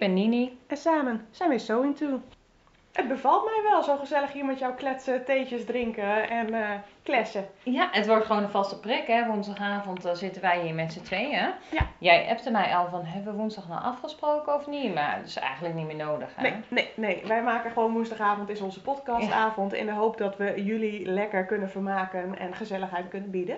ben Nini. en samen zijn we So Into. Het bevalt mij wel zo gezellig hier met jou kletsen, theetjes drinken en eh klessen. Ja, het wordt gewoon een vaste prik, hè. Woensdagavond eh, zitten wij hier met z'n tweeën. Ja. Jij appte mij al van, hebben we woensdag nou afgesproken of niet? Maar dat is eigenlijk niet meer nodig, hè. Nee, nee, nee. Wij maken gewoon woensdagavond is onze podcastavond in de hoop dat we jullie lekker kunnen vermaken en gezelligheid kunnen bieden.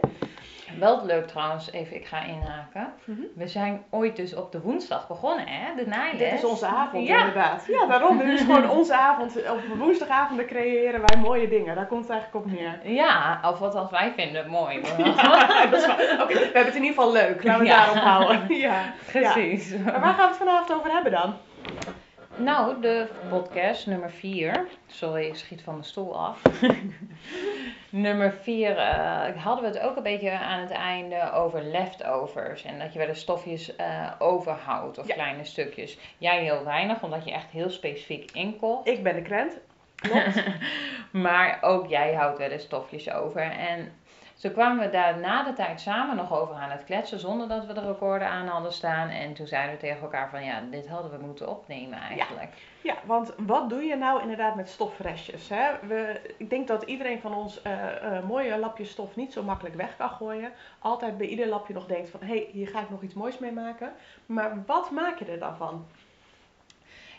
Wel leuk trouwens, even, ik ga inhaken. Mhm. We zijn ooit dus op de woensdag begonnen, hè, de naailes. Dit is onze avond Ja. inderdaad. Ja, daarom. Dit is gewoon onze avond. Op woensdagavonden creëren wij mooie dingen. Daar komt het eigenlijk op neer. Ja, of wat als wij vinden het mooi. Ja, dat is waar. Oké, we hebben het in ieder geval leuk. Laten we Ja. daarop houden. Ja. Precies. Maar waar gaan we het vanavond over hebben dan? Nou, de podcast nummer 4. Sorry, ik schiet van mijn stoel af. nummer 4 hadden we het ook een beetje aan het einde over leftovers. En dat je wel eens stofjes eh, overhoudt of Ja. kleine stukjes. Jij heel weinig, omdat je echt heel specifiek inkoopt. Ik ben de krent. Klopt. maar ook jij houdt wel eens stofjes over. En zo kwamen we daar na de tijd samen nog over aan het kletsen, zonder dat we de recorder aan hadden staan. En toen zeiden we tegen elkaar van ja, dit hadden we moeten opnemen eigenlijk. Ja, want wat doe je nou inderdaad met stofrestjes? Hè? We, ik denk dat iedereen van ons eh, eh, mooie lapjes stof niet zo makkelijk weg kan gooien. Altijd bij ieder lapje nog denkt van, hé, hey, hier ga ik nog iets moois mee maken. Maar wat maak je er dan van?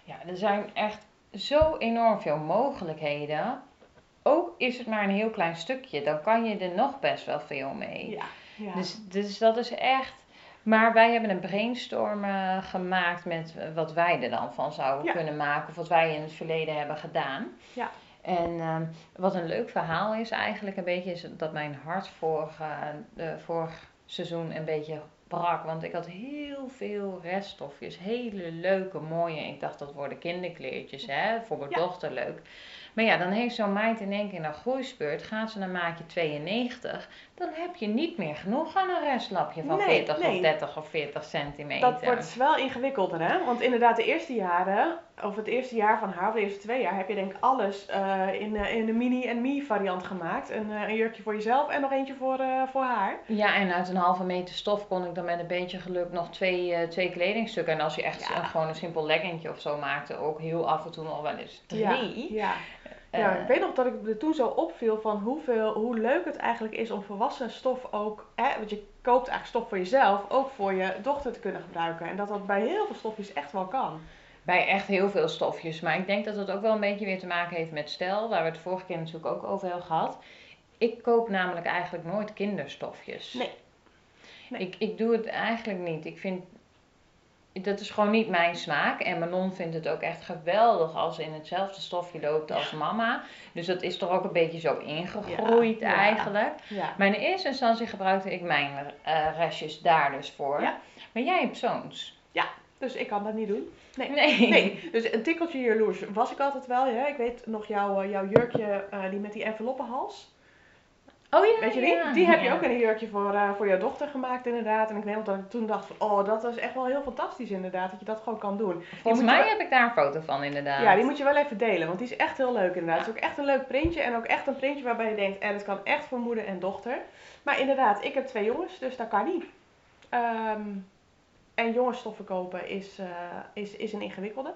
Ja, er zijn echt zo enorm veel mogelijkheden. Ook is het maar een heel klein stukje, dan kan je er nog best wel veel mee. Ja, ja. Dus, dus dat is echt. Maar wij hebben een brainstorm eh, gemaakt met wat wij er dan van zouden Ja. kunnen maken. Of wat wij in het verleden hebben gedaan. Ja. En ehm, wat een leuk verhaal is eigenlijk een beetje, is dat mijn hart vorig, eh, de, vorig seizoen een beetje brak. Want ik had heel veel reststofjes. Hele leuke, mooie. Ik dacht dat worden kinderkleertjes, hè. Voor mijn Ja. dochter leuk. Maar ja, dan heeft zo'n meid in één keer een groeispeurt. Gaat ze naar maatje 92. Dan heb je niet meer genoeg aan een restlapje van Nee, 40 nee. of 30 of 40 centimeter. Dat wordt wel ingewikkelder, hè? Want inderdaad, de eerste jaren, of het eerste jaar van haar, of de eerste twee jaar, heb je denk ik alles eh, in, eh, in de mini en me variant gemaakt. Een, eh, een jurkje voor jezelf en nog eentje voor, voor haar. Ja, en uit een halve meter stof kon ik dan met een beetje geluk nog twee, twee kledingstukken. En als je echt Ja. een, gewoon een simpel leggingje of zo maakte, ook heel af en toe nog wel eens drie. Ja. Eh, Ja, ik weet nog dat ik er toen zo opviel van hoeveel, hoe leuk het eigenlijk is om volwassen stof ook, hè, want je koopt eigenlijk stof voor jezelf, ook voor je dochter te kunnen gebruiken. En dat dat bij heel veel stofjes echt wel kan. Bij echt heel veel stofjes. Maar ik denk dat het ook wel een beetje weer te maken heeft met stijl. Waar we het vorige keer natuurlijk ook over hebben gehad. Ik koop namelijk eigenlijk nooit kinderstofjes. Nee. Nee. Ik, ik doe het eigenlijk niet. Ik vind... Dat is gewoon niet mijn smaak. En Manon vindt het ook echt geweldig als ze in hetzelfde stofje loopt als mama. Dus dat is toch ook een beetje zo ingegroeid Ja, ja. eigenlijk. Ja. Maar in eerste instantie gebruikte ik mijn eh, restjes daar dus voor. Ja. Maar jij hebt zoons. Dus ik kan dat niet doen. Nee. Nee. Nee, dus een tikkeltje jaloers was ik altijd wel. Ja. Ik weet nog jouw, eh, jouw jurkje, eh, die met die enveloppenhals. Oh ja, Weet je die? ja. Die heb je ook in een jurkje voor, eh, voor jouw dochter gemaakt inderdaad. En ik weet nog dat ik toen dacht van, oh dat is echt wel heel fantastisch inderdaad. Dat je dat gewoon kan doen. Volgens mij wel- heb ik daar een foto van inderdaad. Ja, die moet je wel even delen, want die is echt heel leuk inderdaad. Het is ook echt een leuk printje en ook echt een printje waarbij je denkt, en het kan echt voor moeder en dochter. Maar inderdaad, ik heb twee jongens, dus dat kan niet. Ehm, en jongensstoffen kopen is, eh, is, is een ingewikkelde.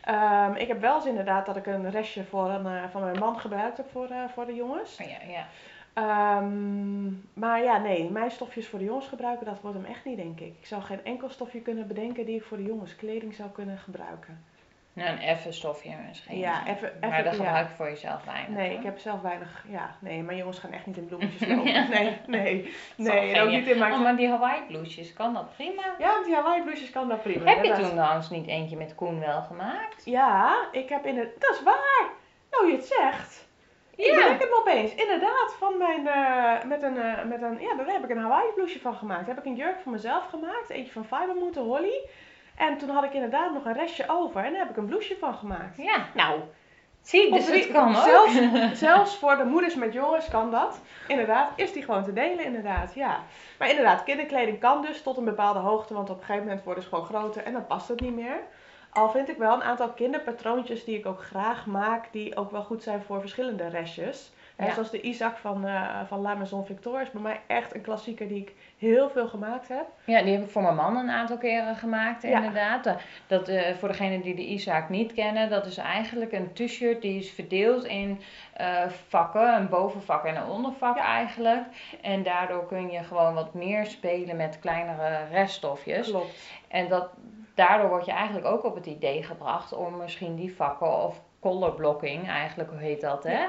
Ehm, ik heb wel eens inderdaad dat ik een restje voor een, eh, van mijn man gebruikt heb voor, eh, voor de jongens. Oh, ja, ja. Ehm, maar ja, nee, mijn stofjes voor de jongens gebruiken, dat wordt hem echt niet, denk ik. Ik zou geen enkel stofje kunnen bedenken die ik voor de jongens kleding zou kunnen gebruiken. Nou, een effen stofje misschien. Ja, even, even maar dat gebruik je voor jezelf weinig. Nee, ik heb zelf weinig. Ja, nee, mijn jongens gaan echt niet in bloemetjes lopen. Nee, nee. Nee, en ook niet in mijn. Oh, maar die Hawaii blouses, kan dat prima? Ja, die Hawaii blouses kan dat prima. Heb je toen trouwens niet eentje met Koen wel gemaakt? Ja, ik heb in het. Dat is waar! Nou, je het zegt. Ik Ja. bedenk het me opeens. Inderdaad, van mijn. eh, met een. eh, met een ja, daar heb ik een Hawaii blouseje van gemaakt. Daar heb ik een jurk voor mezelf gemaakt. Eentje van Fibermoot, Holly. En toen had ik inderdaad nog een restje over. En daar heb ik een blouseje van gemaakt. Ja. Nou, Zie, dus het kan ook. zelfs, zelfs voor de moeders met jongens kan dat. Inderdaad, is die gewoon te delen, inderdaad. Ja. Maar inderdaad, kinderkleding kan dus tot een bepaalde hoogte, want op een gegeven moment worden ze gewoon groter en dan past het niet meer. Al vind ik wel een aantal kinderpatroontjes die ik ook graag maak, die ook wel goed zijn voor verschillende restjes. Hè. Zoals de Isaac van, eh, van La Maison Victor is bij mij echt een klassieker die ik heel veel gemaakt heb. Ja, die heb ik voor mijn man een aantal keren gemaakt, inderdaad. Eh, Dat, eh, voor degenen die de Isaac niet kennen, dat is eigenlijk een t-shirt die is verdeeld in vakken, een bovenvak en een ondervak eigenlijk. En daardoor kun je gewoon wat meer spelen met kleinere reststofjes. Klopt. En dat, daardoor word je eigenlijk ook op het idee gebracht om misschien die vakken of color blocking, eigenlijk hoe heet dat, hè?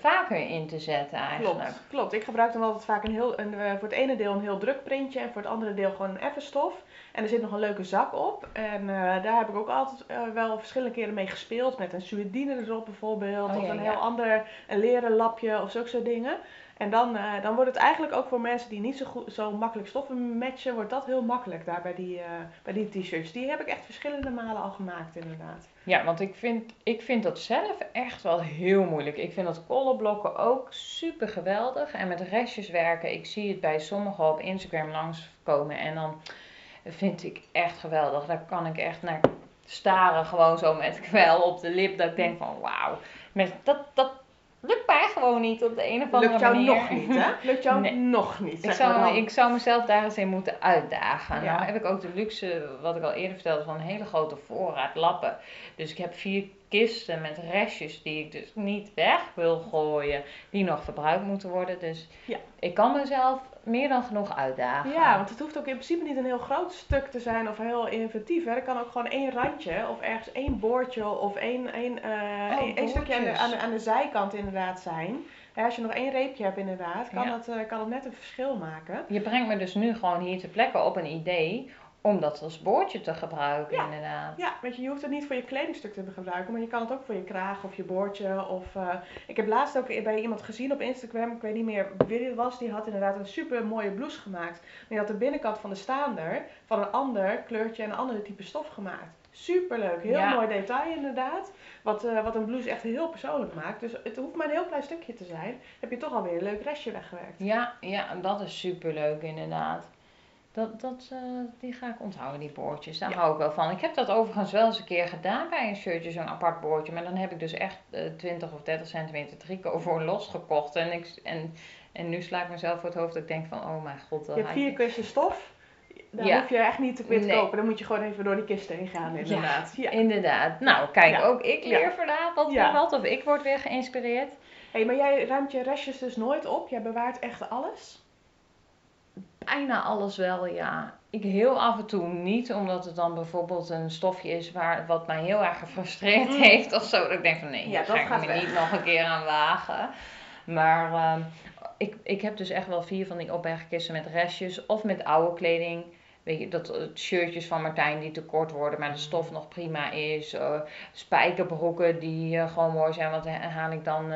Vaker in te zetten eigenlijk. Klopt, klopt. Ik gebruik dan altijd vaak een heel, een, eh, voor het ene deel een heel druk printje en voor het andere deel gewoon een effen stof. En er zit nog een leuke zak op. En eh, daar heb ik ook altijd eh, wel verschillende keren mee gespeeld. Met een suedine erop bijvoorbeeld. Oh, of een ja. heel ander een leren lapje of zulke soort dingen. En dan, eh, dan wordt het eigenlijk ook voor mensen die niet zo, goed, zo makkelijk stoffen matchen, wordt dat heel makkelijk daar bij die, eh, die t-shirts. Die heb ik echt verschillende malen al gemaakt inderdaad. Ja, want ik vind, ik vind dat zelf echt wel heel moeilijk. Ik vind dat colorblokken ook super geweldig. En met restjes werken, ik zie het bij sommigen op Instagram langskomen. En dan vind ik echt geweldig. Daar kan ik echt naar staren, gewoon zo met kwel op de lip. Dat ik denk van wauw, dat, dat lukt mij gewoon niet op de een of andere Lukt jou manier. nog niet, hè? Lukt jou Nee. nog niet, Ik zou, ik zou mezelf daar eens in moeten uitdagen. Ja. Nou heb ik ook de luxe, wat ik al eerder vertelde, van een hele grote voorraad lappen. Dus ik heb vier kisten met restjes die ik dus niet weg wil gooien, die nog verbruikt moeten worden. Dus Ja. ik kan mezelf meer dan genoeg uitdagen. Ja, want het hoeft ook in principe niet een heel groot stuk te zijn of heel inventief. Hè. Er kan ook gewoon één randje of ergens één boordje of één, één, eh, Oh, één, één stukje aan de, aan, de, aan de zijkant inderdaad zijn. Als je nog één reepje hebt inderdaad, kan, Ja. het, eh, kan het net een verschil maken. Je brengt me dus nu gewoon hier ter plekke op een idee om dat als boordje te gebruiken, Ja. inderdaad. Ja, weet je, je hoeft het niet voor je kledingstuk te gebruiken, maar je kan het ook voor je kraag of je boordje. Of, eh, ik heb laatst ook bij iemand gezien op Instagram, ik weet niet meer wie het was, die had inderdaad een super mooie blouse gemaakt. Die had de binnenkant van de staander van een ander kleurtje en een ander type stof gemaakt. Super leuk, heel Ja. mooi detail inderdaad. Wat, eh, wat een blouse echt heel persoonlijk maakt. Dus het hoeft maar een heel klein stukje te zijn. Heb je toch alweer een leuk restje weggewerkt. Ja, ja, en dat is superleuk inderdaad. Dat, dat, eh, die ga ik onthouden, die boordjes. Daar Ja. hou ik wel van. Ik heb dat overigens wel eens een keer gedaan bij een shirtje, zo'n apart boordje. Maar dan heb ik dus echt eh 20 of 30 centimeter tricot voor losgekocht. En, ik, en, en nu sla ik mezelf voor het hoofd dat ik denk van, oh mijn god. Je hebt vier kistjes stof. Daar Ja. hoef je echt niet te meer te Nee. kopen. Dan moet je gewoon even door die kisten heen gaan inderdaad. Ja. Inderdaad. Nou, kijk, ook ik leer vandaag wat, wat. Of ik word weer geïnspireerd. Hey, maar jij ruimt je restjes dus nooit op? Jij bewaart echt alles? Bijna alles wel, ja. Ik heel af en toe niet, omdat het dan bijvoorbeeld een stofje is waar, wat mij heel erg gefrustreerd Mm. heeft of zo. Dat ik denk van nee, Ja, dat ga gaat ik me niet nog een keer aan wagen. Maar ehm, ik, ik heb dus echt wel vier van die opbergkisten met restjes of met oude kleding. Weet je, dat eh, shirtjes van Martijn die te kort worden, maar de stof nog prima is. eh, spijkerbroeken die eh, gewoon mooi zijn, want dan haal ik dan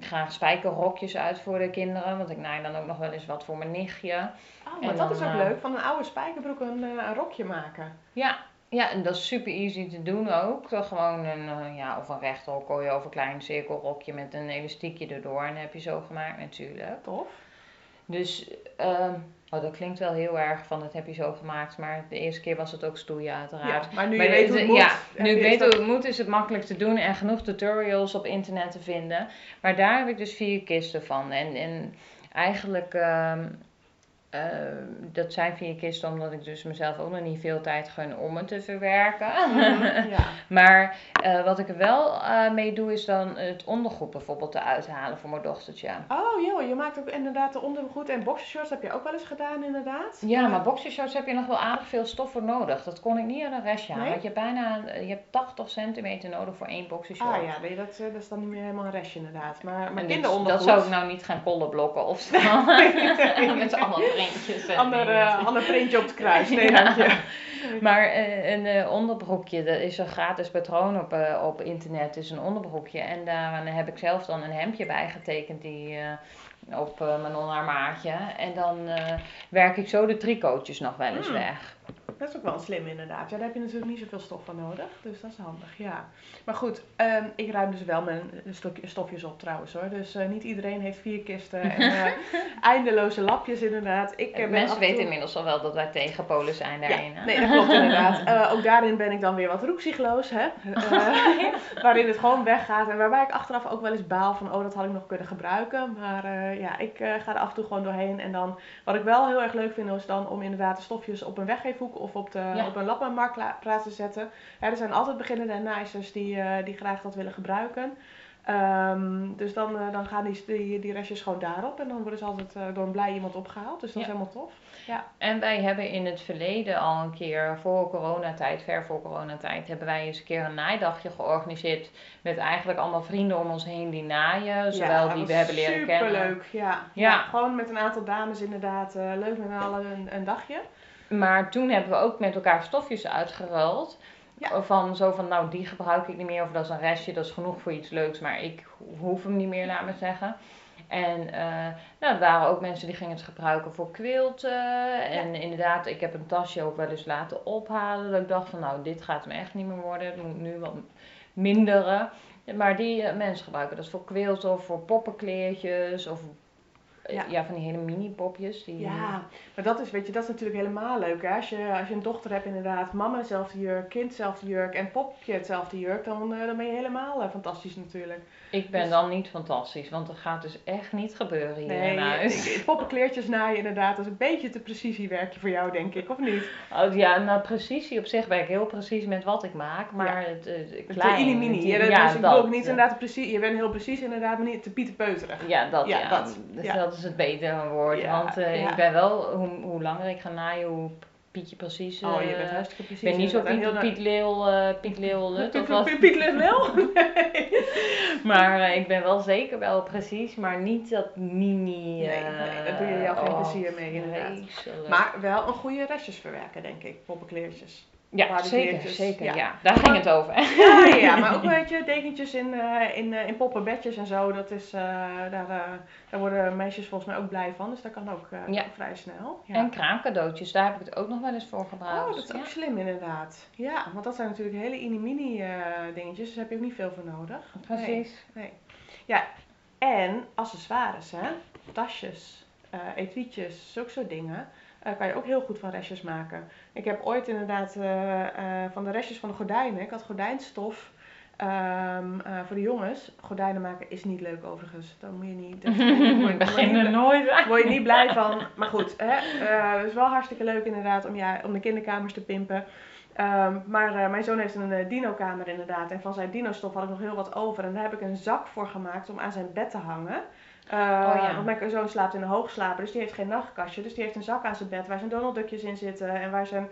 graag spijkerrokjes uit voor de kinderen. Want ik naai dan ook nog wel eens wat voor mijn nichtje. Oh, maar En dat is ook leuk. Van een oude spijkerbroek een, een rokje maken. Ja, ja, en dat is super easy te doen ook. Gewoon een, ja, of een rechterrokje of een klein cirkelrokje met een elastiekje erdoor. En heb je zo gemaakt natuurlijk. Tof. Dus, ehm, oh, dat klinkt wel heel erg van dat heb je zo gemaakt. Maar de eerste keer was het ook stoeien uiteraard. Ja, maar nu Maar je weet hoe het moet. Ja, nu ik weet dat- hoe het moet, is het makkelijk te doen en genoeg tutorials op internet te vinden. Maar daar heb ik dus vier kisten van. En, en eigenlijk, ehm, eh, dat zijn vier kisten omdat ik dus mezelf ook nog niet veel tijd gun om het te verwerken. Ja. maar eh, wat ik er wel eh, mee doe, is dan het ondergoed bijvoorbeeld eruit halen voor mijn dochtertje. Oh joh, je maakt ook inderdaad de ondergoed en boxershorts heb je ook wel eens gedaan inderdaad. Ja, maar boxershorts heb je nog wel aardig veel stof voor nodig. Dat kon ik niet aan een restje halen. Nee? Want je hebt bijna je hebt 80 centimeter nodig voor één boxershort. Ah ja, nee, dat, eh, dat is dan niet meer helemaal een restje inderdaad. Maar, maar kinderondergoed. dat zou ik nou niet gaan kollenblokken of zo. Met allemaal printjes. en Ander, dingen. eh, ander printje op het kruis. Nee, Ja. Maar eh, een eh, onderbroekje, er is een gratis patroon op, eh, op internet, is een onderbroekje. En daar heb ik zelf dan een hemdje bij getekend die, eh, op eh, mijn onarmaatje. En dan eh, werk ik zo de tricotjes nog wel eens Mm. weg. Dat is ook wel slim inderdaad. Ja, daar heb je natuurlijk niet zoveel stof van nodig. Dus dat is handig, ja. Maar goed, ehm, ik ruim dus wel mijn stokje- stofjes op trouwens hoor. Dus eh, niet iedereen heeft vier kisten en eh, eindeloze lapjes inderdaad. Ik, eh, Mensen en weten inmiddels al wel dat wij tegen Polen zijn daarin. Nee, dat klopt inderdaad. Ook daarin ben ik dan weer wat roekzichtloos, hè. Waarin het gewoon weggaat en waarbij ik achteraf ook wel eens baal van, oh dat had ik nog kunnen gebruiken. Maar ja, ik ga er af en toe gewoon doorheen. En dan, wat ik wel heel erg leuk vind, is dan om inderdaad de stofjes op een weggeefhoek of op, de, Ja. op een lappenmarktplaats te zetten. Er zijn altijd beginnende en nicers die, eh, die graag dat willen gebruiken. Ehm, dus dan, eh, dan gaan die, die, die restjes gewoon daarop en dan worden ze altijd eh, door een blij iemand opgehaald. Dus dat Ja. is helemaal tof. En wij hebben in het verleden al een keer voor coronatijd, ver voor coronatijd, hebben wij eens een keer een naaidagje georganiseerd. Met eigenlijk allemaal vrienden om ons heen die naaien. Zowel die we hebben leren kennen. Superleuk, ja. Ja. ja. Gewoon met een aantal dames inderdaad. leuk met allen een, een dagje. Maar toen hebben we ook met elkaar stofjes uitgeruild. Ja. Van zo van, nou die gebruik ik niet meer. Of dat is een restje, dat is genoeg voor iets leuks. Maar ik hoef hem niet meer, laat me zeggen. En eh, nou, er waren ook mensen die gingen het gebruiken voor quilten. En inderdaad, ik heb een tasje ook wel eens laten ophalen. Dat ik dacht van, nou dit gaat hem echt niet meer worden. Het moet nu wat minderen. Maar die eh, mensen gebruiken dat voor quilten of voor poppenkleertjes. Of Ja. ja. van die hele mini popjes. Die, Ja, maar dat is, weet je, dat is natuurlijk helemaal leuk. Hè? Als, je, als je een dochter hebt inderdaad, mama dezelfde jurk, kind dezelfde jurk en popje hetzelfde jurk, dan, eh, dan ben je helemaal eh, fantastisch natuurlijk. Ik ben Dus- dan niet fantastisch, want dat gaat dus echt niet gebeuren hier in Nee, huis. ik- poppenkleertjes naaien inderdaad, dat is een beetje te precisiewerkje voor jou denk ik, of niet? Oh, ja, nou precisie op zich ben ik heel precies met wat ik maak, maar het, het, het klein. mini mini. het- Ja, dat- ja, dus ik dat, bedoel ook niet ja. inderdaad precies, je bent heel precies inderdaad, maar niet te pieterpeuterig. Ja, dat, Ja, ja, dat, Dus ja. Dat is het betere woord. Ja, want eh, ja. ik ben wel, hoe, hoe langer ik ga naaien, hoe Pietje precies. Oh, je eh, bent hartstikke precies. ik ben niet zo Piet, heel Piet Leeuw, eh, Piet Leeuw Lut of Piet, wat. Lul? Nee. Maar ik ben wel zeker wel precies, maar niet dat mini. Nee, nee, daar doe je jou geen oh, plezier mee, inderdaad. Maar wel een goede restjes verwerken, denk ik, poppenkleertjes. Ja, zeker, zeker. ja. Ja. daar ging het over. Ja, ja, ja, maar ook weet je, dekentjes in, eh, in, eh, in poppenbedjes en zo, dat is, eh, daar, daar worden meisjes volgens mij ook blij van, dus dat kan ook Ja. vrij snel. Ja. En kraamcadeautjes, daar heb ik het ook nog wel eens voor gebruikt. Oh, dat is ook slim inderdaad. Ja, want dat zijn natuurlijk hele mini-mini eh, dingetjes, dus daar heb je ook niet veel voor nodig. Nee. precies. Nee. Ja, en accessoires, hè? Tasjes, eh etuietjes, zulke soort dingen. Eh, kan je ook heel goed van restjes maken. Ik heb ooit inderdaad eh, eh, van de restjes van de gordijnen, ik had gordijnstof ehm, eh, voor de jongens. Gordijnen maken is niet leuk overigens. Dan moet je niet. daar Begin er nooit aan. word je niet blij van. Maar goed, hè, het is wel hartstikke leuk inderdaad om, ja, om de kinderkamers te pimpen. Ehm, maar eh, mijn zoon heeft een eh, dino-kamer inderdaad. En van zijn dino-stof had ik nog heel wat over. En daar heb ik een zak voor gemaakt om aan zijn bed te hangen. Eh, Oh ja. Want mijn zoon slaapt in een hoogslaper, dus die heeft geen nachtkastje. Dus die heeft een zak aan zijn bed waar zijn Donald Duckjes in zitten. En waar zijn,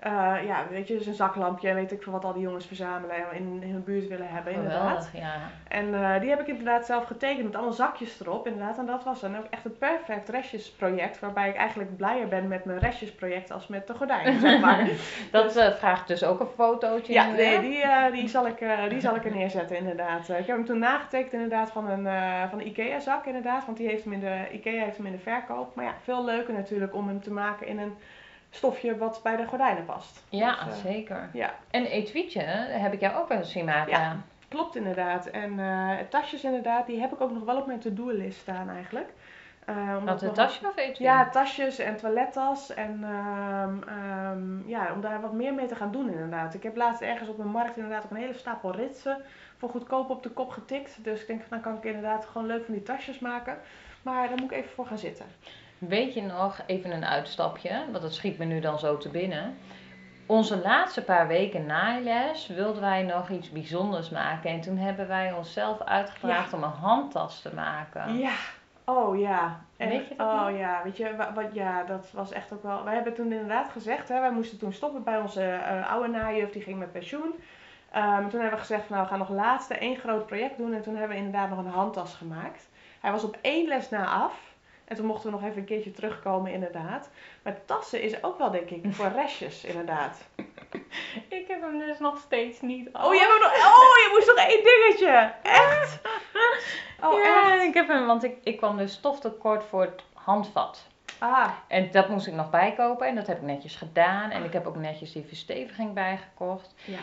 eh, ja, weet je, zijn zaklampje en weet ik veel wat al die jongens verzamelen en in, hun buurt willen hebben inderdaad. Geweldig, ja. En eh, die heb ik inderdaad zelf getekend met allemaal zakjes erop. Inderdaad. En dat was dan ook echt een perfect restjesproject. Waarbij ik eigenlijk blijer ben met mijn restjesproject als met de gordijnen, zeg maar. Dat eh, vraagt dus ook een fotootje. ja, nee, die, die, zal ik, die zal ik er neerzetten inderdaad. Ik heb hem toen nagetekend inderdaad van een, van een Ikea zak inderdaad. Want die heeft hem in de, Ikea heeft hem in de verkoop. Maar ja, veel leuker natuurlijk om hem te maken in een stofje wat bij de gordijnen past. Ja, Dus, eh, zeker. ja. En etuietje heb ik jou ook wel eens zien maken. Ja. Klopt inderdaad. En eh, tasjes inderdaad, die heb ik ook nog wel op mijn to-do-list staan eigenlijk. Omdat Wat een tasje of etuie? Ja, tasjes en toilettas. En ehm, ehm, ja, om daar wat meer mee te gaan doen inderdaad. Ik heb laatst ergens op een markt inderdaad ook een hele stapel ritsen voor goedkoop op de kop getikt. Dus ik denk van dan kan ik inderdaad gewoon leuk van die tasjes maken. Maar daar moet ik even voor gaan zitten. Weet je nog, even een uitstapje, want dat schiet me nu dan zo te binnen. Onze laatste paar weken naailes wilden wij nog iets bijzonders maken. En toen hebben wij onszelf uitgevraagd om een handtas te maken. Ja, oh ja. En, Weet je dat oh ja, weet je, wa- wat, ja, dat was echt ook wel. Wij hebben toen inderdaad gezegd, hè, wij moesten toen stoppen bij onze eh, oude naaijuf, die ging met pensioen. Ehm, toen hebben we gezegd, van, nou, we gaan nog laatste één groot project doen. En toen hebben we inderdaad nog een handtas gemaakt. Hij was op één les na af. En toen mochten we nog even een keertje terugkomen, inderdaad. Maar tassen is ook wel, denk ik, voor restjes, inderdaad. Ik heb hem dus nog steeds niet Oh, jij hebt nog, oh, je moest nog één dingetje. Echt? Oh, ja, echt? ik heb hem, want ik, ik kwam dus stoftekort voor het handvat. Ah, En dat moest ik nog bijkopen en dat heb ik netjes gedaan. En ik heb ook netjes die versteviging bijgekocht. ja.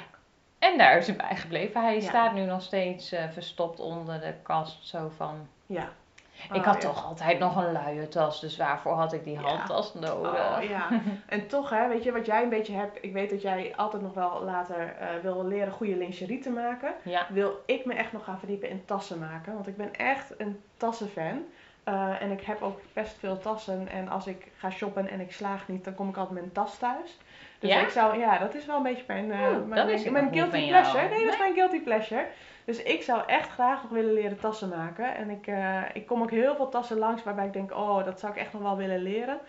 En daar is hij bij gebleven. Hij Ja. staat nu nog steeds eh, verstopt onder de kast. Zo van. Ja. Ik had ja. toch altijd nog een luie tas. Dus waarvoor had ik die handtas nodig? Oh, ja. En toch, hè, weet je wat jij een beetje hebt? Ik weet dat jij altijd nog wel later eh, wil leren goede lingerie te maken. Wil ik me echt nog gaan verdiepen in tassen maken. Want ik ben echt een tassenfan. Eh, en ik heb ook best veel tassen. En als ik ga shoppen en ik slaag niet, dan kom ik altijd met een tas thuis. Dus Ja? ik zou, ja, dat is wel een beetje mijn, eh, dat mijn, mijn niet guilty pleasure. Nee, dat is mijn guilty pleasure. Dus ik zou echt graag nog willen leren tassen maken. En ik, eh, ik kom ook heel veel tassen langs waarbij ik denk, oh, dat zou ik echt nog wel willen leren.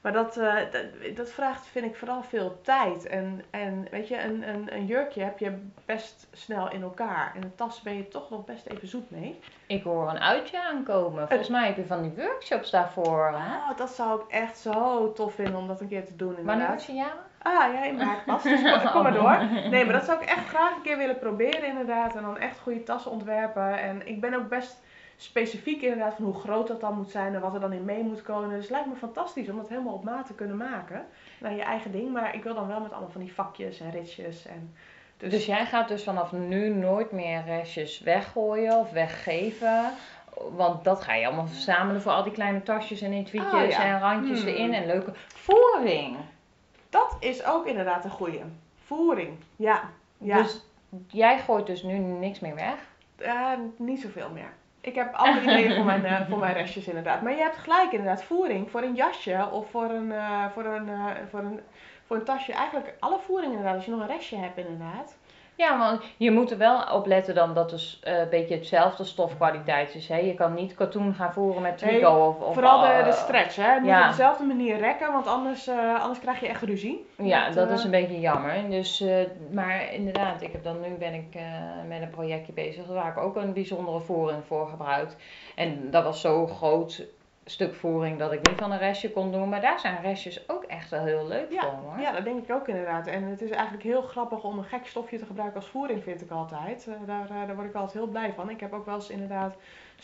Maar dat, eh, dat, dat vraagt, vind ik, vooral veel tijd. En, en weet je, een, een, een jurkje heb je best snel in elkaar. En een tas ben je toch nog best even zoet mee. Ik hoor een uitje aankomen. Volgens mij heb je van die workshops daarvoor. Hè? Oh, dat zou ik echt zo tof vinden om dat een keer te doen Wanneer inderdaad. was je jaren? Ah, ja, in maart pas. Dus kom, kom maar door. Nee, maar dat zou ik echt graag een keer willen proberen inderdaad. En dan echt goede tassen ontwerpen. En ik ben ook best specifiek inderdaad van hoe groot dat dan moet zijn en wat er dan in mee moet komen. Dus het lijkt me fantastisch om dat helemaal op maat te kunnen maken. Naar je eigen ding. Maar ik wil dan wel met allemaal van die vakjes en ritjes. En dus, Dus jij gaat dus vanaf nu nooit meer restjes weggooien of weggeven. Want dat ga je allemaal verzamelen voor al die kleine tasjes en etuietjes Oh, ja. en randjes Hmm. erin en leuke voering. Is ook inderdaad een goeie. Voering. Ja. ja. Dus jij gooit dus nu niks meer weg. Eh, niet zoveel meer. Ik heb andere ideeën voor mijn, eh, voor mijn restjes inderdaad. Maar je hebt gelijk inderdaad. Voering voor een jasje of voor een, eh, voor een, voor een, voor een tasje. Eigenlijk alle voering inderdaad. Als je nog een restje hebt inderdaad. Ja, want je moet er wel op letten dan dat het eh, een beetje hetzelfde stofkwaliteit is. Hè? Je kan niet katoen gaan voeren met Nee, trico of, of Vooral de, eh, de stretch hè. Het moet ja. op dezelfde manier rekken. Want anders, eh, anders krijg je echt ruzie. Ja, Met, dat is een beetje jammer. Dus, maar inderdaad, ik heb dan nu ben ik met een projectje bezig waar ik ook een bijzondere voering voor gebruikt. En dat was zo'n groot stuk voering dat ik niet van een restje kon doen. Maar daar zijn restjes ook echt wel heel leuk Ja, voor hoor. Ja, dat denk ik ook inderdaad. En het is eigenlijk heel grappig om een gek stofje te gebruiken als voering, vind ik altijd. Eh, daar, eh, daar word ik altijd heel blij van. Ik heb ook wel eens inderdaad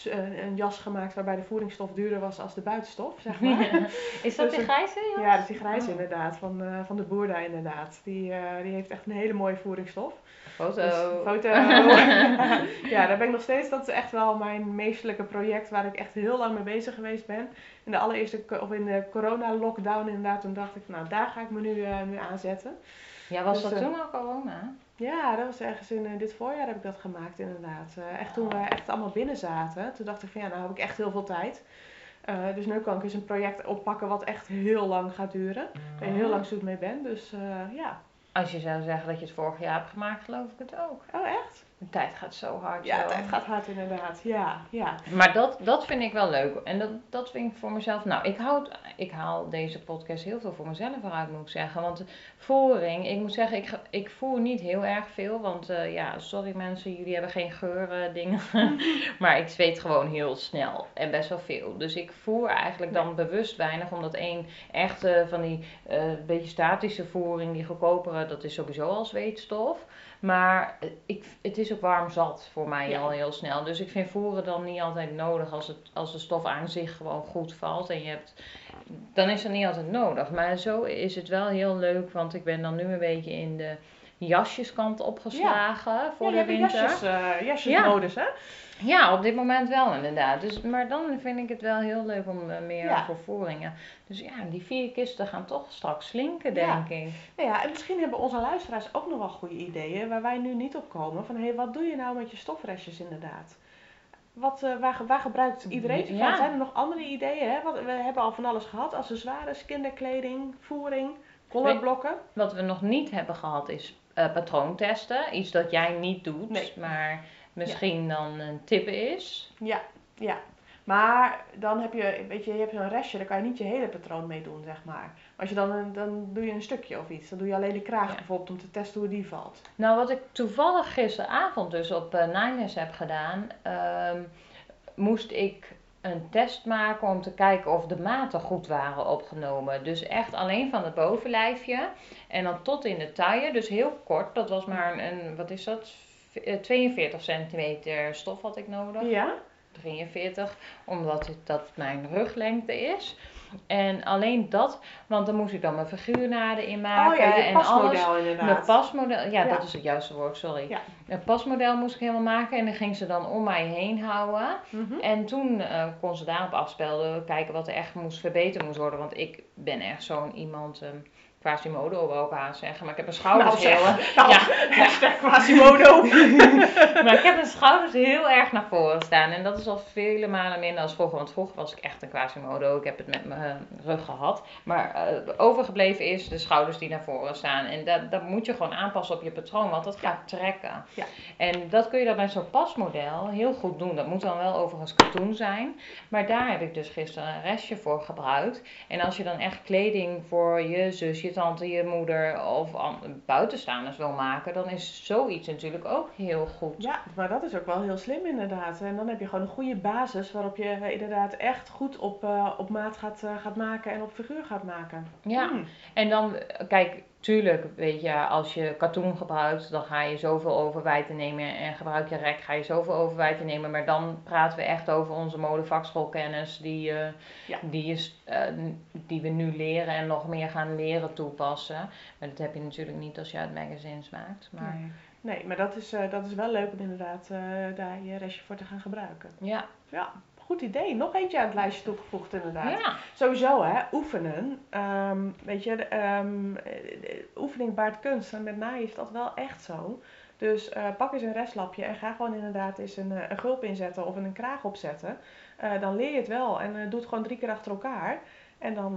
een, een jas gemaakt waarbij de voeringsstof duurder was als de buitenstof, zeg maar. Is dat Dus die grijze? Ja, dat is die grijs Oh. inderdaad, van, eh, van de boer daar inderdaad. Die, eh, die heeft echt een hele mooie voeringsstof. Foto. Dus, foto. ja, daar ben ik nog steeds. Dat is echt wel mijn meestelijke project waar ik echt heel lang mee bezig geweest ben. In de allereerste, of in de corona-lockdown inderdaad, toen dacht ik, nou daar ga ik me nu, eh, nu aanzetten. Ja, was Dus, dat eh, toen al corona? Ja, dat was ergens in eh, dit voorjaar heb ik dat gemaakt inderdaad. Eh, echt toen we echt allemaal binnen zaten. Toen dacht ik van ja, nou heb ik echt heel veel tijd. Eh, dus nu kan ik eens een project oppakken wat echt heel lang gaat duren. Waar je heel lang zoet mee bent. Dus ja. Als je zou zeggen dat je het vorig jaar hebt gemaakt, geloof ik het ook. Oh echt? De tijd gaat zo hard. Ja, de tijd gaat hard inderdaad. Ja, ja. Maar dat, dat vind ik wel leuk. En dat, dat vind ik voor mezelf. Nou, ik, houd, ik haal deze podcast heel veel voor mezelf eruit, moet ik zeggen. Want voering, ik moet zeggen, ik, ik voer niet heel erg veel. Want eh, ja, sorry mensen, jullie hebben geen geuren dingen. maar ik zweet gewoon heel snel en best wel veel. Dus ik voer eigenlijk dan bewust weinig. Omdat één echte van die eh, beetje statische voering, die goedkopere, dat is sowieso al zweetstof. Maar eh, ik, het is ook warm zat voor mij Ja. al heel snel. Dus ik vind voeren dan niet altijd nodig als, het, als de stof aan zich gewoon goed valt. En je hebt, dan is dat niet altijd nodig. Maar zo is het wel heel leuk, want ik ben dan nu een beetje in de jasjeskant opgeslagen voor ja, de je hebt winter. jasjes, eh Ja. jasjesmodus hè? Ja, op dit moment wel inderdaad. Dus, maar dan vind ik het wel heel leuk om eh, meer Ja. voor voeringen. Dus ja, die vier kisten gaan toch straks slinken, Ja. denk ik. Nou ja, en misschien hebben onze luisteraars ook nog wel goede ideeën waar wij nu niet op komen. Van hé, hey, wat doe je nou met je stofrestjes inderdaad? Wat, eh, waar, waar gebruikt iedereen van? Ja. Zijn er nog andere ideeën? Hè? Want we hebben al van alles gehad. Accessoires, kinderkleding, voering, colorblokken. Wat we nog niet hebben gehad is eh, patroontesten. Iets dat jij niet doet, Nee. maar misschien dan een tip is. Ja, ja. Maar dan heb je, weet je, je hebt zo'n restje, daar kan je niet je hele patroon mee doen, zeg maar. Als je dan, een- dan doe je een stukje of iets. Dan doe je alleen de kraag Ja. bijvoorbeeld om te testen hoe die valt. Nou, wat ik toevallig gisteravond dus op uh, Niners heb gedaan, ehm, moest ik een test maken om te kijken of de maten goed waren opgenomen. Dus echt alleen van het bovenlijfje en dan tot in de taille. Dus heel kort, dat was maar een, een wat is dat? V- eh, 42 centimeter stof had ik nodig. Ja? 43, omdat het, dat mijn ruglengte is. En alleen dat, want dan moest ik dan mijn figuurnaden in maken oh ja, je en alles. pasmodel inderdaad. Mijn pasmodel, ja, Ja. dat is het juiste woord, sorry. Ja. Een pasmodel moest ik helemaal maken en dan ging ze dan om mij heen houden. Mhm. En toen eh, kon ze daarop afspelden, kijken wat er echt moest verbeterd moest worden. Want ik ben echt zo'n iemand, ehm Quasimodo wil ik aan zeggen, maar ik heb mijn schouders Nou, heel... zeg. Nou, ja, hashtag Quasimodo. maar ik heb mijn schouders heel erg naar voren staan. En dat is al vele malen minder als vroeger. Want vroeger was ik echt een Quasimodo. Ik heb het met mijn eh, rug gehad. Maar eh, overgebleven is de schouders die naar voren staan. En dat, dat moet je gewoon aanpassen op je patroon. Want dat gaat trekken. Ja. En dat kun je dan bij zo'n pasmodel heel goed doen. Dat moet dan wel overigens katoen zijn. Maar daar heb ik dus gisteren een restje voor gebruikt. En als je dan echt kleding voor je zus, je tante, je moeder of an- buitenstaanders wil maken, dan is zoiets natuurlijk ook heel goed. Ja, maar dat is ook wel heel slim inderdaad. En dan heb je gewoon een goede basis waarop je eh, inderdaad echt goed op, eh, op maat gaat, eh, gaat maken en op figuur gaat maken. Ja, Hmm. en dan, kijk, tuurlijk, weet je, als je katoen gebruikt, dan ga je zoveel overwijten nemen. En gebruik je rek, ga je zoveel overwijten nemen. Maar dan praten we echt over onze modevakschoolkennis, die, eh, Ja. die, is, eh, die we nu leren en nog meer gaan leren toepassen. Maar dat heb je natuurlijk niet als je uit magazines maakt. Maar Nee. Nee, maar dat is, eh, dat is wel leuk om inderdaad daar je restje voor te gaan gebruiken. ja, Ja, goed idee. Nog eentje aan het lijstje toegevoegd inderdaad. ja. Sowieso hè, oefenen. Ehm, weet je, ehm, eh, oefening baart kunst. En met naaien is dat wel echt zo. Dus eh, pak eens een restlapje en ga gewoon inderdaad eens een, eh, een gulp inzetten of een kraag opzetten. Eh, dan leer je het wel en eh, doe het gewoon drie keer achter elkaar. En dan,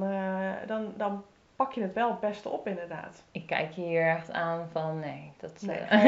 dan, dan pak je het wel het beste op inderdaad. Ik kijk je hier echt aan van nee, dat... Nee, eh,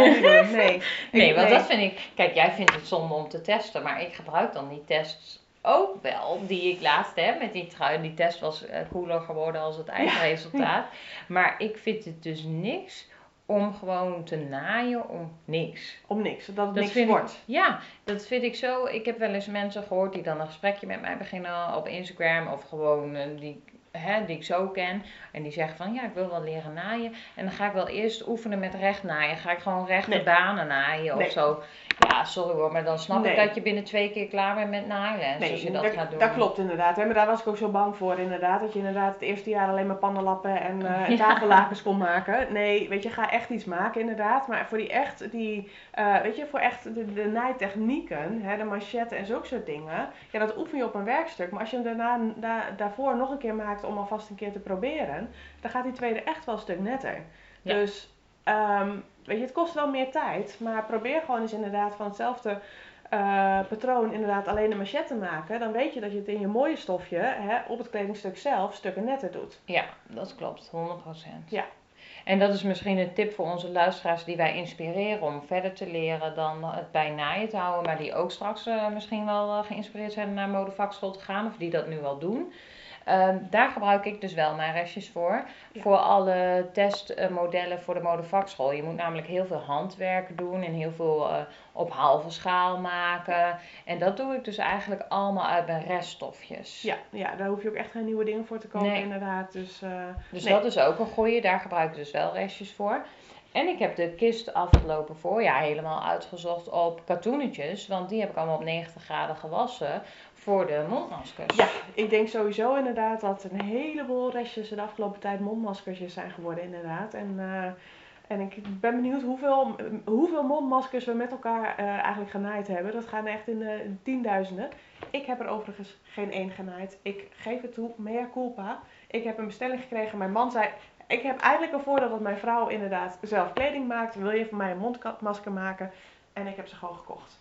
nee. Nee, Ik- want dat vind ik. Kijk, jij vindt het zonde om te testen, maar ik gebruik dan die tests ook wel, die ik laatst heb met die trui. Die test was eh, cooler geworden als het eindresultaat. Maar ik vind het dus niks om gewoon te naaien om niks. Om niks, dat het Dat niks vind ik- wordt. Ja, dat vind ik zo. Ik heb wel eens mensen gehoord die dan een gesprekje met mij beginnen op Instagram of gewoon eh, die, hè, die ik zo ken. En die zeggen van ja, ik wil wel leren naaien. En dan ga ik wel eerst oefenen met recht naaien. Ga ik gewoon rechte Nee. banen naaien Nee. of zo. Ja, sorry hoor, maar dan snap Nee. ik dat je binnen twee keer klaar bent met naailes. als je dat, gaat doen. dat klopt inderdaad. Hè? Maar daar was ik ook zo bang voor inderdaad. Dat je inderdaad het eerste jaar alleen maar pannenlappen en Ja. tafellakens kon maken. Nee, weet je, ga echt iets maken inderdaad. Maar voor die echt, die, eh, weet je, voor echt de, de naaitechnieken, hè, de manchetten en zulke soort dingen. Ja, dat oefen je op een werkstuk. Maar als je hem daarna, da, daarvoor nog een keer maakt om alvast een keer te proberen. Dan gaat die tweede echt wel een stuk netter. Ja. Dus, ehm, weet je, het kost wel meer tijd. Maar probeer gewoon eens inderdaad van hetzelfde eh, patroon inderdaad alleen de manchette maken, dan weet je dat je het in je mooie stofje hè, op het kledingstuk zelf stukken netter doet. Ja, dat klopt, 100%. Ja. En dat is misschien een tip voor onze luisteraars die wij inspireren om verder te leren dan het bij naaien te houden, maar die ook straks eh, misschien wel eh, geïnspireerd zijn naar modevakschool te gaan of die dat nu wel doen. Ehm, daar gebruik ik dus wel mijn restjes voor. Ja. Voor alle testmodellen voor de modevakschool. Je moet namelijk heel veel handwerk doen en heel veel eh, op halve schaal maken. En dat doe ik dus eigenlijk allemaal uit mijn reststofjes. Ja, ja, daar hoef je ook echt geen nieuwe dingen voor te kopen Nee. inderdaad. Dus, eh, Dus nee. dat is ook een goeie. Daar gebruik ik dus wel restjes voor. En ik heb de kist afgelopen voorjaar helemaal uitgezocht op katoenetjes. Want die heb ik allemaal op 90 graden gewassen voor de mondmaskers. Ja, ik denk sowieso inderdaad dat een heleboel restjes de afgelopen tijd mondmaskertjes zijn geworden inderdaad. En, eh, en ik ben benieuwd hoeveel, hoeveel mondmaskers we met elkaar eh, eigenlijk genaaid hebben. Dat gaan echt in de tienduizenden. Ik heb er overigens geen één genaaid. Ik geef het toe, mea culpa. Ik heb een bestelling gekregen. Mijn man zei, ik heb eigenlijk een voordeel dat mijn vrouw inderdaad zelf kleding maakt. Wil je voor mij een mondmasker maken? En ik heb ze gewoon gekocht.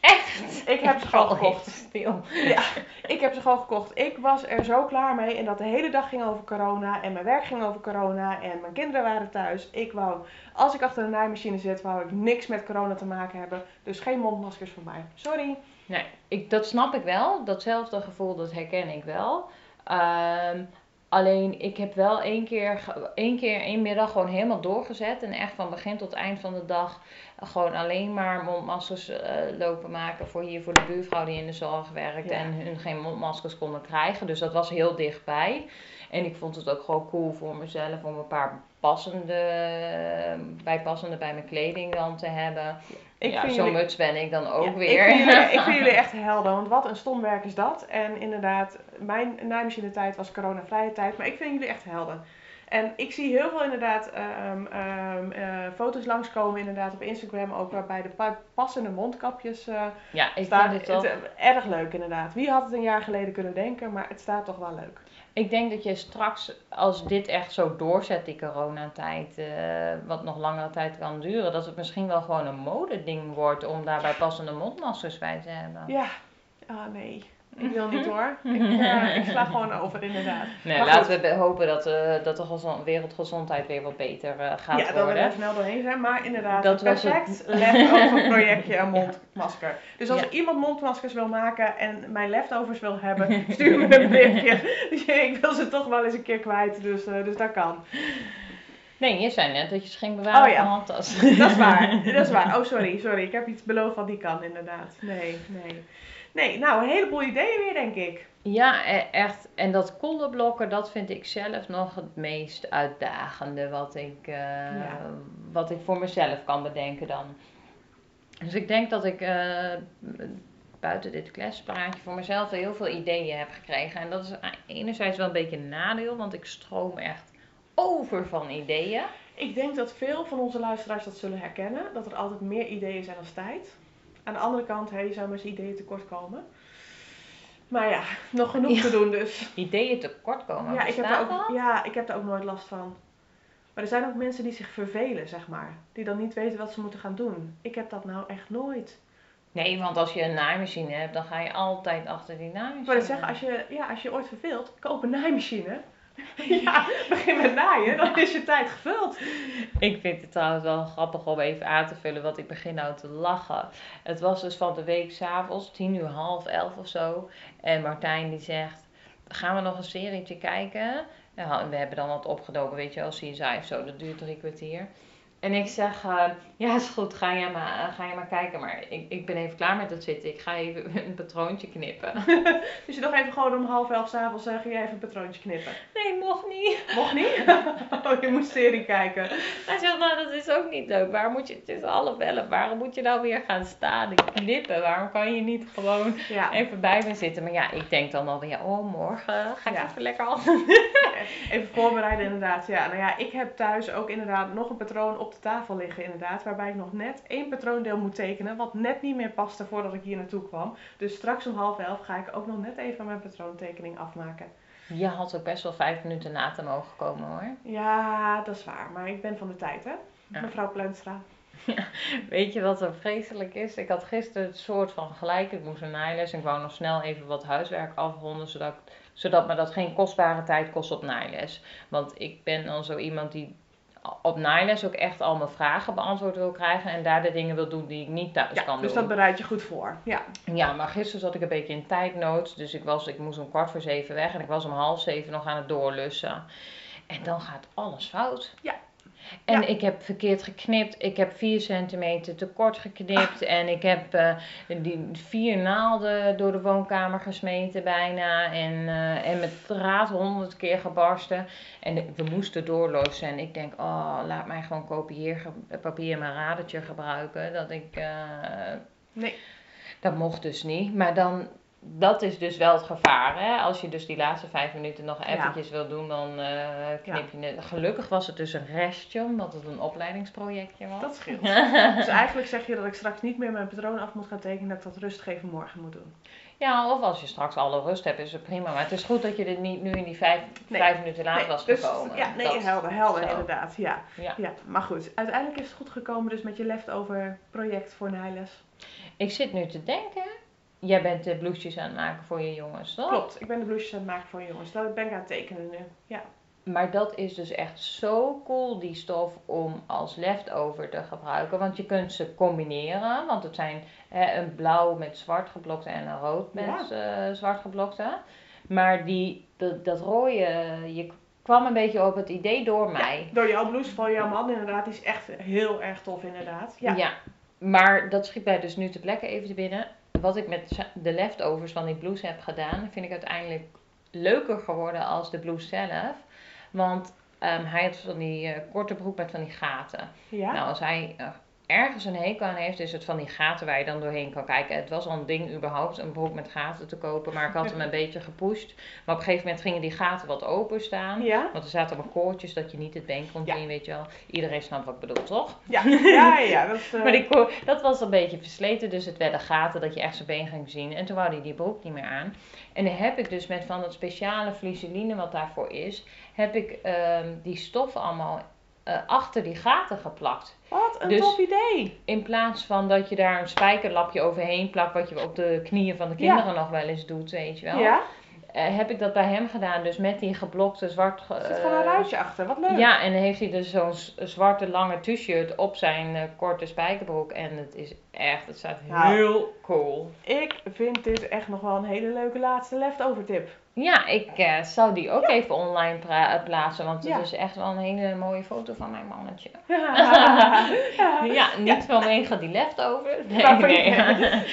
Echt? Ik heb ze gewoon val gekocht. stil. Ja, ik heb ze gewoon gekocht. Ik was er zo klaar mee. En dat de hele dag ging over corona. En mijn werk ging over corona. En mijn kinderen waren thuis. Ik wou, als ik achter de naaimachine zit, wou ik niks met corona te maken hebben. Dus geen mondmaskers voor mij. Sorry. Nee, ik, dat snap ik wel. Datzelfde gevoel, dat herken ik wel. Ehm, alleen, ik heb wel één keer, één keer, één middag gewoon helemaal doorgezet. En echt van begin tot eind van de dag gewoon alleen maar mondmaskers eh, lopen maken. Voor hier, voor de buurvrouw die in de zorg werkt. Ja. En hun geen mondmaskers konden krijgen. Dus dat was heel dichtbij. En ik vond het ook gewoon cool voor mezelf om een paar passende, bijpassende bij mijn kleding dan te hebben. Ik ja, vind zo'n muts ben ik dan ook Ja, weer. Ik vind, jullie, ik vind jullie echt helden, want wat een stom werk is dat. En inderdaad, mijn naaimachine tijd was coronavrije tijd, maar ik vind jullie echt helden. En ik zie heel veel inderdaad ehm, ehm, eh, foto's langskomen inderdaad op Instagram ook, waarbij de pa- passende mondkapjes eh, ja, ik staan. vind het toch... Het, eh, erg leuk inderdaad. Wie had het een jaar geleden kunnen denken, maar het staat toch wel leuk. Ik denk dat je straks, als dit echt zo doorzet, die coronatijd, eh, wat nog langere tijd kan duren, dat het misschien wel gewoon een modeding wordt om daarbij passende mondmaskers bij te hebben. Ja, ah nee. Ik wil niet hoor. Ik, eh, ik sla gewoon over inderdaad. Nee, Maar laten we hopen dat, eh, dat de gezond- wereldgezondheid weer wat beter eh, gaat ja, dat we worden. er snel doorheen zijn. Maar inderdaad, Dat een was het. perfect leftover projectje een mondmasker. Dus als Ja. iemand mondmaskers wil maken en mijn leftovers wil hebben, stuur me een berichtje. Ik wil ze toch wel eens een keer kwijt, dus, eh, dus dat kan. Nee, je zei net dat je ze ging bewaren Oh ja. van handtas. Dat is waar, dat is waar. Oh sorry, sorry. Ik heb iets beloofd wat die kan inderdaad. Nee, nee. Nee, nou een heleboel ideeën weer denk ik. Ja, e- echt. En dat kolderblokken, dat vind ik zelf nog het meest uitdagende wat ik, eh, Ja. wat ik voor mezelf kan bedenken dan. Dus ik denk dat ik eh, buiten dit klespraatje voor mezelf heel veel ideeën heb gekregen. En dat is enerzijds wel een beetje een nadeel, want ik stroom echt over van ideeën. Ik denk dat veel van onze luisteraars dat zullen herkennen. Dat er altijd meer ideeën zijn dan tijd. Aan de andere kant, je zou met z'n ideeën tekort komen. Maar ja, nog genoeg Ja. te doen dus. Ideeën tekort komen. Ja ik, heb er ook, ja, ik heb daar ook nooit last van. Maar er zijn ook mensen die zich vervelen, zeg maar. Die dan niet weten wat ze moeten gaan doen. Ik heb dat nou echt nooit. Nee, want als je een naaimachine hebt, dan ga je altijd achter die naaimachine. Ik wou net zeggen, als je, ja, als je je ooit verveelt, koop een naaimachine. ja, begin met naaien, dan is je tijd gevuld. Ik vind het trouwens wel grappig om even aan te vullen, want ik begin nou te lachen. Het was dus van de week s'avonds, tien uur, half elf of zo. En Martijn die zegt, gaan we nog een serietje kijken? Ja, we hebben dan wat opgedoken, weet je wel, CSI of zo, dat duurt drie kwartier. En ik zeg, eh, ja is goed, ga je maar, ga je maar kijken. Maar ik, ik ben even klaar met het zitten, ik ga even een patroontje knippen. Dus je nog even gewoon om half elf s'avonds zeggen, jij even een patroontje knippen. Nee, mocht niet. Mocht niet? Oh, je moet serie kijken. Hij zegt, nou dat is ook niet leuk. Waarom moet je, het is half elf, waarom moet je nou weer gaan staan en knippen? Waarom kan je niet gewoon Ja, even bij me zitten? Maar ja, ik denk dan alweer, oh morgen ga ik Ja. even lekker af. even voorbereiden inderdaad. Ja, nou ja, ik heb thuis ook inderdaad nog een patroon op de tafel liggen inderdaad. Waarbij ik nog net één patroondeel moet tekenen. Wat net niet meer paste voordat ik hier naartoe kwam. Dus straks om half elf ga ik ook nog net even mijn patroontekening afmaken. Je had ook best wel vijf minuten na te mogen komen hoor. Ja, dat is waar. Maar ik ben van de tijd, hè? Ja. Mevrouw Pleunstra. Weet je wat er vreselijk is? Ik had gisteren het soort van gelijk. Ik moest een naailes en ik wou nog snel even wat huiswerk afronden. Zodat, ik, zodat me dat geen kostbare tijd kost op naailes. Want ik ben dan zo iemand die op naailes ook echt al mijn vragen beantwoord wil krijgen. En daar de dingen wil doen die ik niet thuis Ja, kan dus doen. dat bereid je goed voor. Ja, Ja, maar gisteren zat ik een beetje in tijdnood. Dus ik, was, ik moest om kwart voor zeven weg. En ik was om half zeven nog aan het doorlussen. En dan gaat alles fout. Ja. En Ja. ik heb verkeerd geknipt. Ik heb vier centimeter te kort geknipt. En ik heb eh, die vier naalden door de woonkamer gesmeten bijna. En, eh, en met draad honderd keer gebarsten. En we moesten doorlossen. En ik denk, oh, laat mij gewoon kopieerpapier en mijn radertje gebruiken. Dat ik... eh, nee. dat mocht dus niet. Maar dan, dat is dus wel het gevaar. Hè? Als je dus die laatste vijf minuten nog Ja. eventjes wil doen, dan eh, knip je het. Gelukkig was het dus een restje, omdat het een opleidingsprojectje was. Dat scheelt. Dus eigenlijk zeg je dat ik straks niet meer mijn patroon af moet gaan tekenen. Dat ik dat rustig even morgen moet doen. Ja, of als je straks alle rust hebt, is het prima. Maar het is goed dat je dit niet nu in die vijf, Nee. vijf minuten laat Nee, was dus- gekomen. Ja, nee, Dat- helder, helder zo. inderdaad. Ja. Ja. ja, maar goed. Uiteindelijk is het goed gekomen dus met je leftover project voor Nijles. Ik zit nu te denken, jij bent de blouses aan het maken voor je jongens, toch? Klopt, ik ben de blouses aan het maken voor je jongens. Dat ben ik aan het tekenen nu. Ja. Maar dat is dus echt zo cool, die stof, om als leftover te gebruiken. Want je kunt ze combineren. Want het zijn hè, een blauw met zwart geblokte en een rood met eh, zwart geblokte. Maar die, dat, dat rode, je kwam een beetje op het idee door mij. Door jouw blouse van jouw man inderdaad. Die is echt heel erg tof inderdaad. Ja. Maar dat schiet mij dus nu te plekken even te binnen. Wat ik met de leftovers van die blouse heb gedaan, vind ik uiteindelijk leuker geworden als de blouse zelf. Want ehm, hij had van die eh, korte broek met van die gaten. Ja. Nou, als hij eh, ergens een hekel aan heeft, is het van die gaten waar je dan doorheen kan kijken. Het was al een ding überhaupt, een broek met gaten te kopen, maar ik had hem een beetje gepusht. Maar op een gegeven moment gingen die gaten wat openstaan. Ja? Want er zaten allemaal koordjes dat je niet het been kon Ja. zien, weet je wel. Iedereen snapt wat ik bedoel, toch? Ja, ja, ja. Dat, eh, Maar die ko- dat was een beetje versleten, dus het werden gaten dat je echt zijn been ging zien. En toen wou hij die broek niet meer aan. En dan heb ik dus met van dat speciale fluseline wat daarvoor is, heb ik ehm, die stof allemaal eh, achter die gaten geplakt. Wat een dus- tof idee. In plaats van dat je daar een spijkerlapje overheen plakt, wat je op de knieën van de kinderen nog wel eens doet, weet je wel. Ja? Eh, heb ik dat bij hem gedaan, dus met die geblokte zwart... ge- Er zit gewoon een eh, ruitje achter. Wat leuk. ja, en dan heeft hij dus zo'n zwarte lange t-shirt op zijn eh, korte spijkerbroek. En het is echt, het staat Nou. heel cool. Ik vind dit echt nog wel een hele leuke laatste leftover tip. Ja, ik eh, zou die ook even online eh, plaatsen, want het Ja. is echt wel een hele mooie foto van mijn mannetje. Ja. Ja, niet vanwege die leftovers. Nee, Maar van- nee.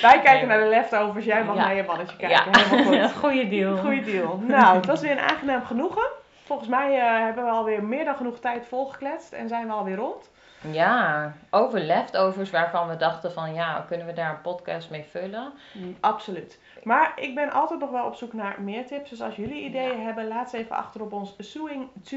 Wij kijken Nee. naar de leftovers, jij mag naar je mannetje kijken. Helemaal goed. goeie deal. Goeie deal. Nou, het was weer een aangenaam genoegen. Volgens mij eh, hebben we alweer meer dan genoeg tijd volgekletst en zijn we alweer rond. Ja, over leftovers waarvan we dachten van ja, kunnen we daar een podcast mee vullen? Mm, Absoluut. Maar ik ben altijd nog wel op zoek naar meer tips. Dus als jullie ideeën hebben, laat ze even achter op ons Suing2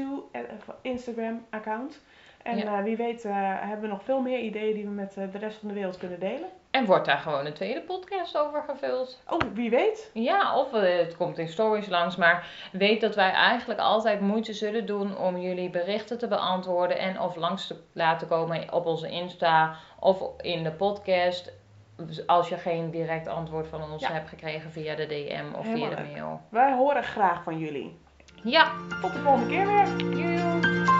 Instagram account. En Ja. eh, wie weet eh, hebben we nog veel meer ideeën die we met eh, de rest van de wereld kunnen delen. En wordt daar gewoon een tweede podcast over gevuld? Oh, wie weet. Ja, of eh, het komt in stories langs, maar weet dat wij eigenlijk altijd moeite zullen doen om jullie berichten te beantwoorden en of langs te laten komen op onze Insta of in de podcast. Dus Als je geen direct antwoord van ons Ja. hebt gekregen via de DM of Helemaal via de leuk. mail. Wij horen graag van jullie. Ja, Tot de volgende keer weer. jullie.